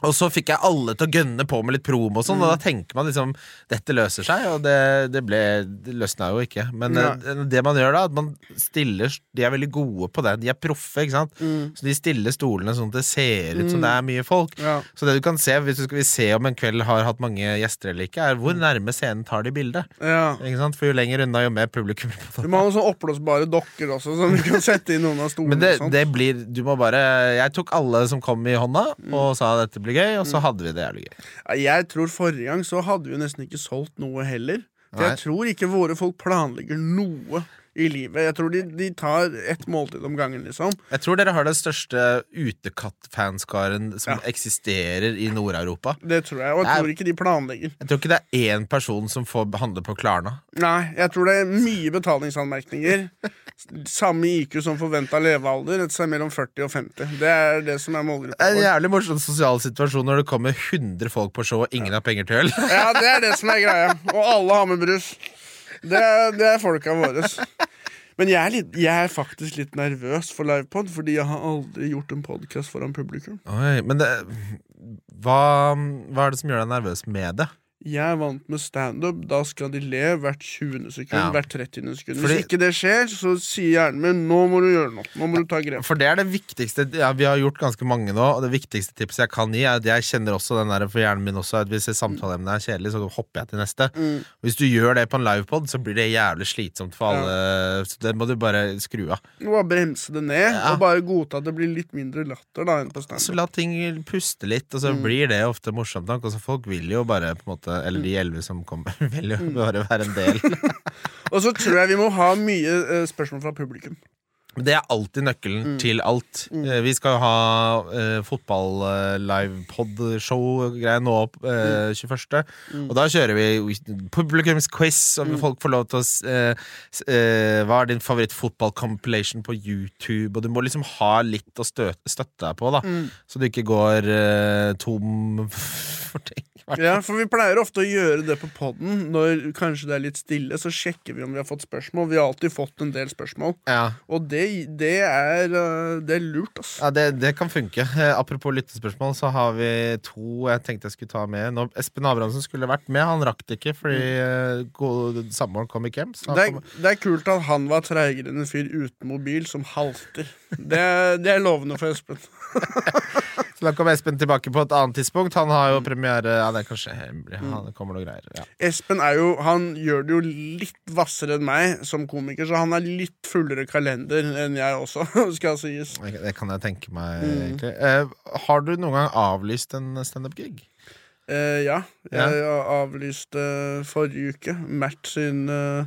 Og så fikk jeg alle til å gønne på med litt promo, og sånn Og da tenker man liksom dette løser seg, og det, det, ble, det løsna jo ikke. Men ja. det man gjør da, at man stiller De er veldig gode på det. De er proffe, ikke sant. Så de stiller stolene sånn at det ser ut som det er mye folk. Ja. Så det du kan se, hvis du skal se om en kveld har hatt mange gjester eller ikke, er hvor nærme scenen tar de bildet. Ja. Ikke sant? For jo lenger unna, jo mer publikum. Du må ha noen sånn oppblåsbare dokker også, som du kan sette i noen av stolene. Men det, det blir Du må bare Jeg tok alle som kom i hånda, og sa dette blir gøy, og så hadde vi det jævlig gøy. Jeg tror forrige gang så hadde vi nesten ikke solgt noe heller. For Nei. jeg tror ikke våre folk planlegger noe i livet. Jeg tror de, de tar ett måltid om gangen, liksom. Jeg tror dere har den største utekattfanskaren som Ja. eksisterer i Nord-Europa. Det tror jeg, og jeg Nei. tror ikke de planlegger. Jeg tror ikke det er én person som får handle på Klarna. Nei, jeg tror det er mye betalingsanmerkninger. Samme IQ som forventa levealder, et sted mellom 40 og 50. Det er det som er målgruppa er en jævlig morsom sosial situasjon når det kommer 100 folk på show og ingen har penger til øl. Ja, det er det som er greia. Og alle har med brus. Det er, det er folka våre. Men jeg er, litt, jeg er faktisk litt nervøs for livepod, fordi jeg har aldri gjort en podkast foran publikum. Oi, men det, hva, hva er det som gjør deg nervøs med det? Jeg er vant med standup. Da skal de le hvert 20. sekund. Ja. Hvert 30. sekund. Fordi- Hvis ikke det skjer, så sier hjernen min nå må du gjøre noe. Nå må du ta grep. For det er det viktigste ja, Vi har gjort ganske mange nå, og det viktigste tipset jeg kan gi, er at jeg kjenner også den der for hjernen min også, at hvis samtaleemnet er kjedelig, så hopper jeg til neste. Mm. Hvis du gjør det på en livepod, så blir det jævlig slitsomt for alle. Så det må du bare skru av. Du må bare bremse det ned, Ja. og bare godta at det blir litt mindre latter da enn på Så la ting puste litt, og så Mm. blir det ofte morsomt nok. Og så folk vil jo bare, på en måte eller de elleve som kommer, [LAUGHS] vil jo Mm. bare være en del. [LAUGHS] Og så tror jeg vi må ha mye eh, spørsmål fra publikum. Det er alltid nøkkelen Mm. til alt. Mm. Vi skal jo ha uh, fotball-livepod-show-greie nå opp eh, 21. Mm. Og da kjører vi publikumsquiz, og folk får lov til å eh, eh, Hva er din favoritt-fotball-compilation på YouTube? Og du må liksom ha litt å stø støtte deg på, da. Mm. Så du ikke går eh, tom for ting. Ja, for vi pleier ofte å gjøre det på poden. Når kanskje det er litt stille, så sjekker vi om vi har fått spørsmål. Vi har alltid fått en del spørsmål. Ja. Og det, det, er, eh, det er lurt, ass. Ja, det, det kan funke. Eh, apropos lyttespørsmål, så har vi to jeg tenkte jeg skulle ta med. Nå, Espen Abrahamsen skulle vært med, han rakk det ikke fordi mm. samboeren kom ikke hjem. Så Det er, er kult at han var treigere enn en fyr uten mobil som halter. Det, det er lovende for Espen. [LAUGHS] så da kommer Espen tilbake på et annet tidspunkt. Han har jo premiere Ja, det er kanskje hemmelig. Han, det kommer noe greier. Ja. Espen er jo, han gjør det jo litt hvassere enn meg som komiker, så han er litt fullere kalender enn jeg også, [LAUGHS] skal sies. Det kan jeg tenke meg, Mm. egentlig. Eh, har du noen gang avlyst en standup-gig? Eh, ja, Ja. jeg avlyste forrige uke Mert sin, eh,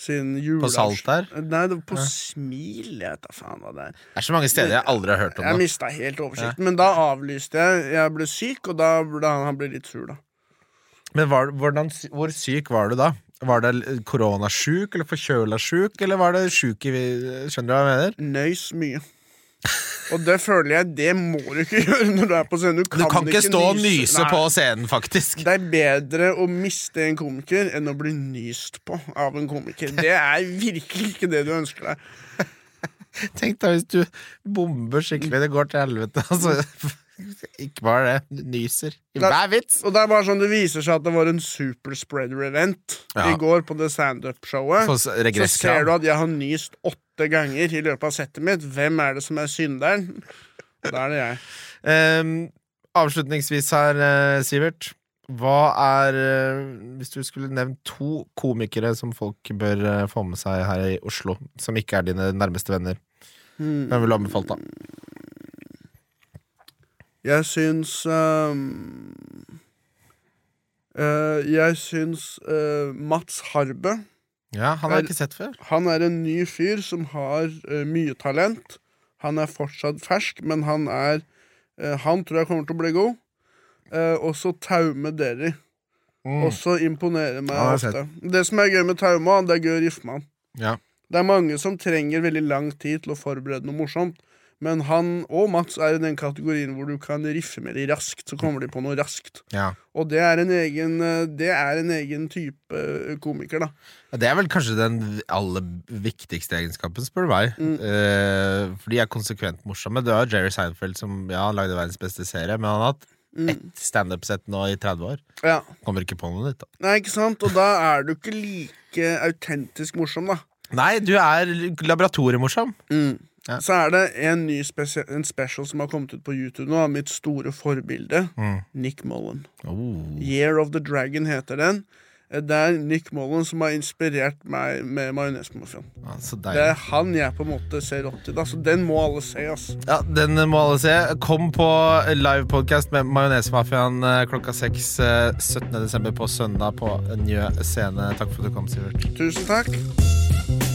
sin jule... På Salt der? Nei, det var på Ja. Smil, jeg vet da faen hva det er. Det er så mange steder jeg aldri har hørt om Jeg det. mista helt oversikten, men da avlyste jeg. Jeg ble syk, og da ble han, han ble litt sur, da. Men var, hvordan, hvor syk var du da? Var det koronasjuk eller forkjøla-sjuk, eller var det sjuk i Skjønner du hva jeg mener? Nøys mye. Og det føler jeg det må du ikke [LAUGHS] gjøre når du er på scenen. Du Du kan ikke stå og nyse Nei. på scenen, faktisk. Det er bedre å miste en komiker enn å bli nyst på av en komiker. Det er virkelig ikke det du ønsker deg. [LAUGHS] Tenk deg hvis du bomber skikkelig, det går til helvete. [LAUGHS] Altså, ikke bare det, du nyser. Hver vits! Og det er bare sånn det viser seg at det var en superspreader-event Ja. i går på det standup-showet. Så ser du at jeg har nyst åtte ganger i løpet av settet mitt. Hvem er det som er synderen? Da er det jeg. Um, avslutningsvis her, eh, Sivert. Hva er eh, Hvis du skulle nevnt to komikere som folk bør eh, få med seg her i Oslo, som ikke er dine nærmeste venner, Hmm. hvem ville du anbefalt, da? Jeg syns um, uh, Jeg syns uh, Mats Harbø Ja, han har jeg ikke sett før. Han er en ny fyr som har uh, mye talent. Han er fortsatt fersk, men han er uh, Han tror jeg kommer til å bli god. Uh, også Taume Derry. Mm. Også imponerer meg Ja, ofte. Det som er gøy med Taume, det er gøy å riffe med han. Ja. Det er mange som trenger veldig lang tid til å forberede noe morsomt. Men han og Mats er i den kategorien hvor du kan riffe med de raskt. Så kommer de på noe raskt. ja. Og det er en egen, eh, det er en egen type eh, komiker, da. Ja, Det er vel kanskje den aller viktigste egenskapen, spør du meg. Mm. Eh, for de er konsekvent morsomme. Du har Jerry Seinfeld, som ja, lagde verdens beste serie, men han har hatt Mm. ett standup-sett nå i 30 år. Ja. Kommer ikke på noe nytt. da Nei, ikke sant? Og da er du ikke like autentisk morsom, da. Nei, du er laboratoriemorsom. Ja. Så er det en ny spesial, en special som har kommet ut på YouTube nå, av mitt store forbilde, Mm. Nick Mullen. Oh. Year of the Dragon heter den. Eh, Det er Nick Mullen som har inspirert meg med Majonesmafiaen. Ja, Det er han jeg på en måte ser opp til. Altså, Så den må alle se, Altså. Ja, Den må alle se. Kom på livepodkast med Majonesmafiaen eh, klokka seks eh, 17. desember på søndag på Njø scene. Takk for at du kom, Sivert. Tusen takk.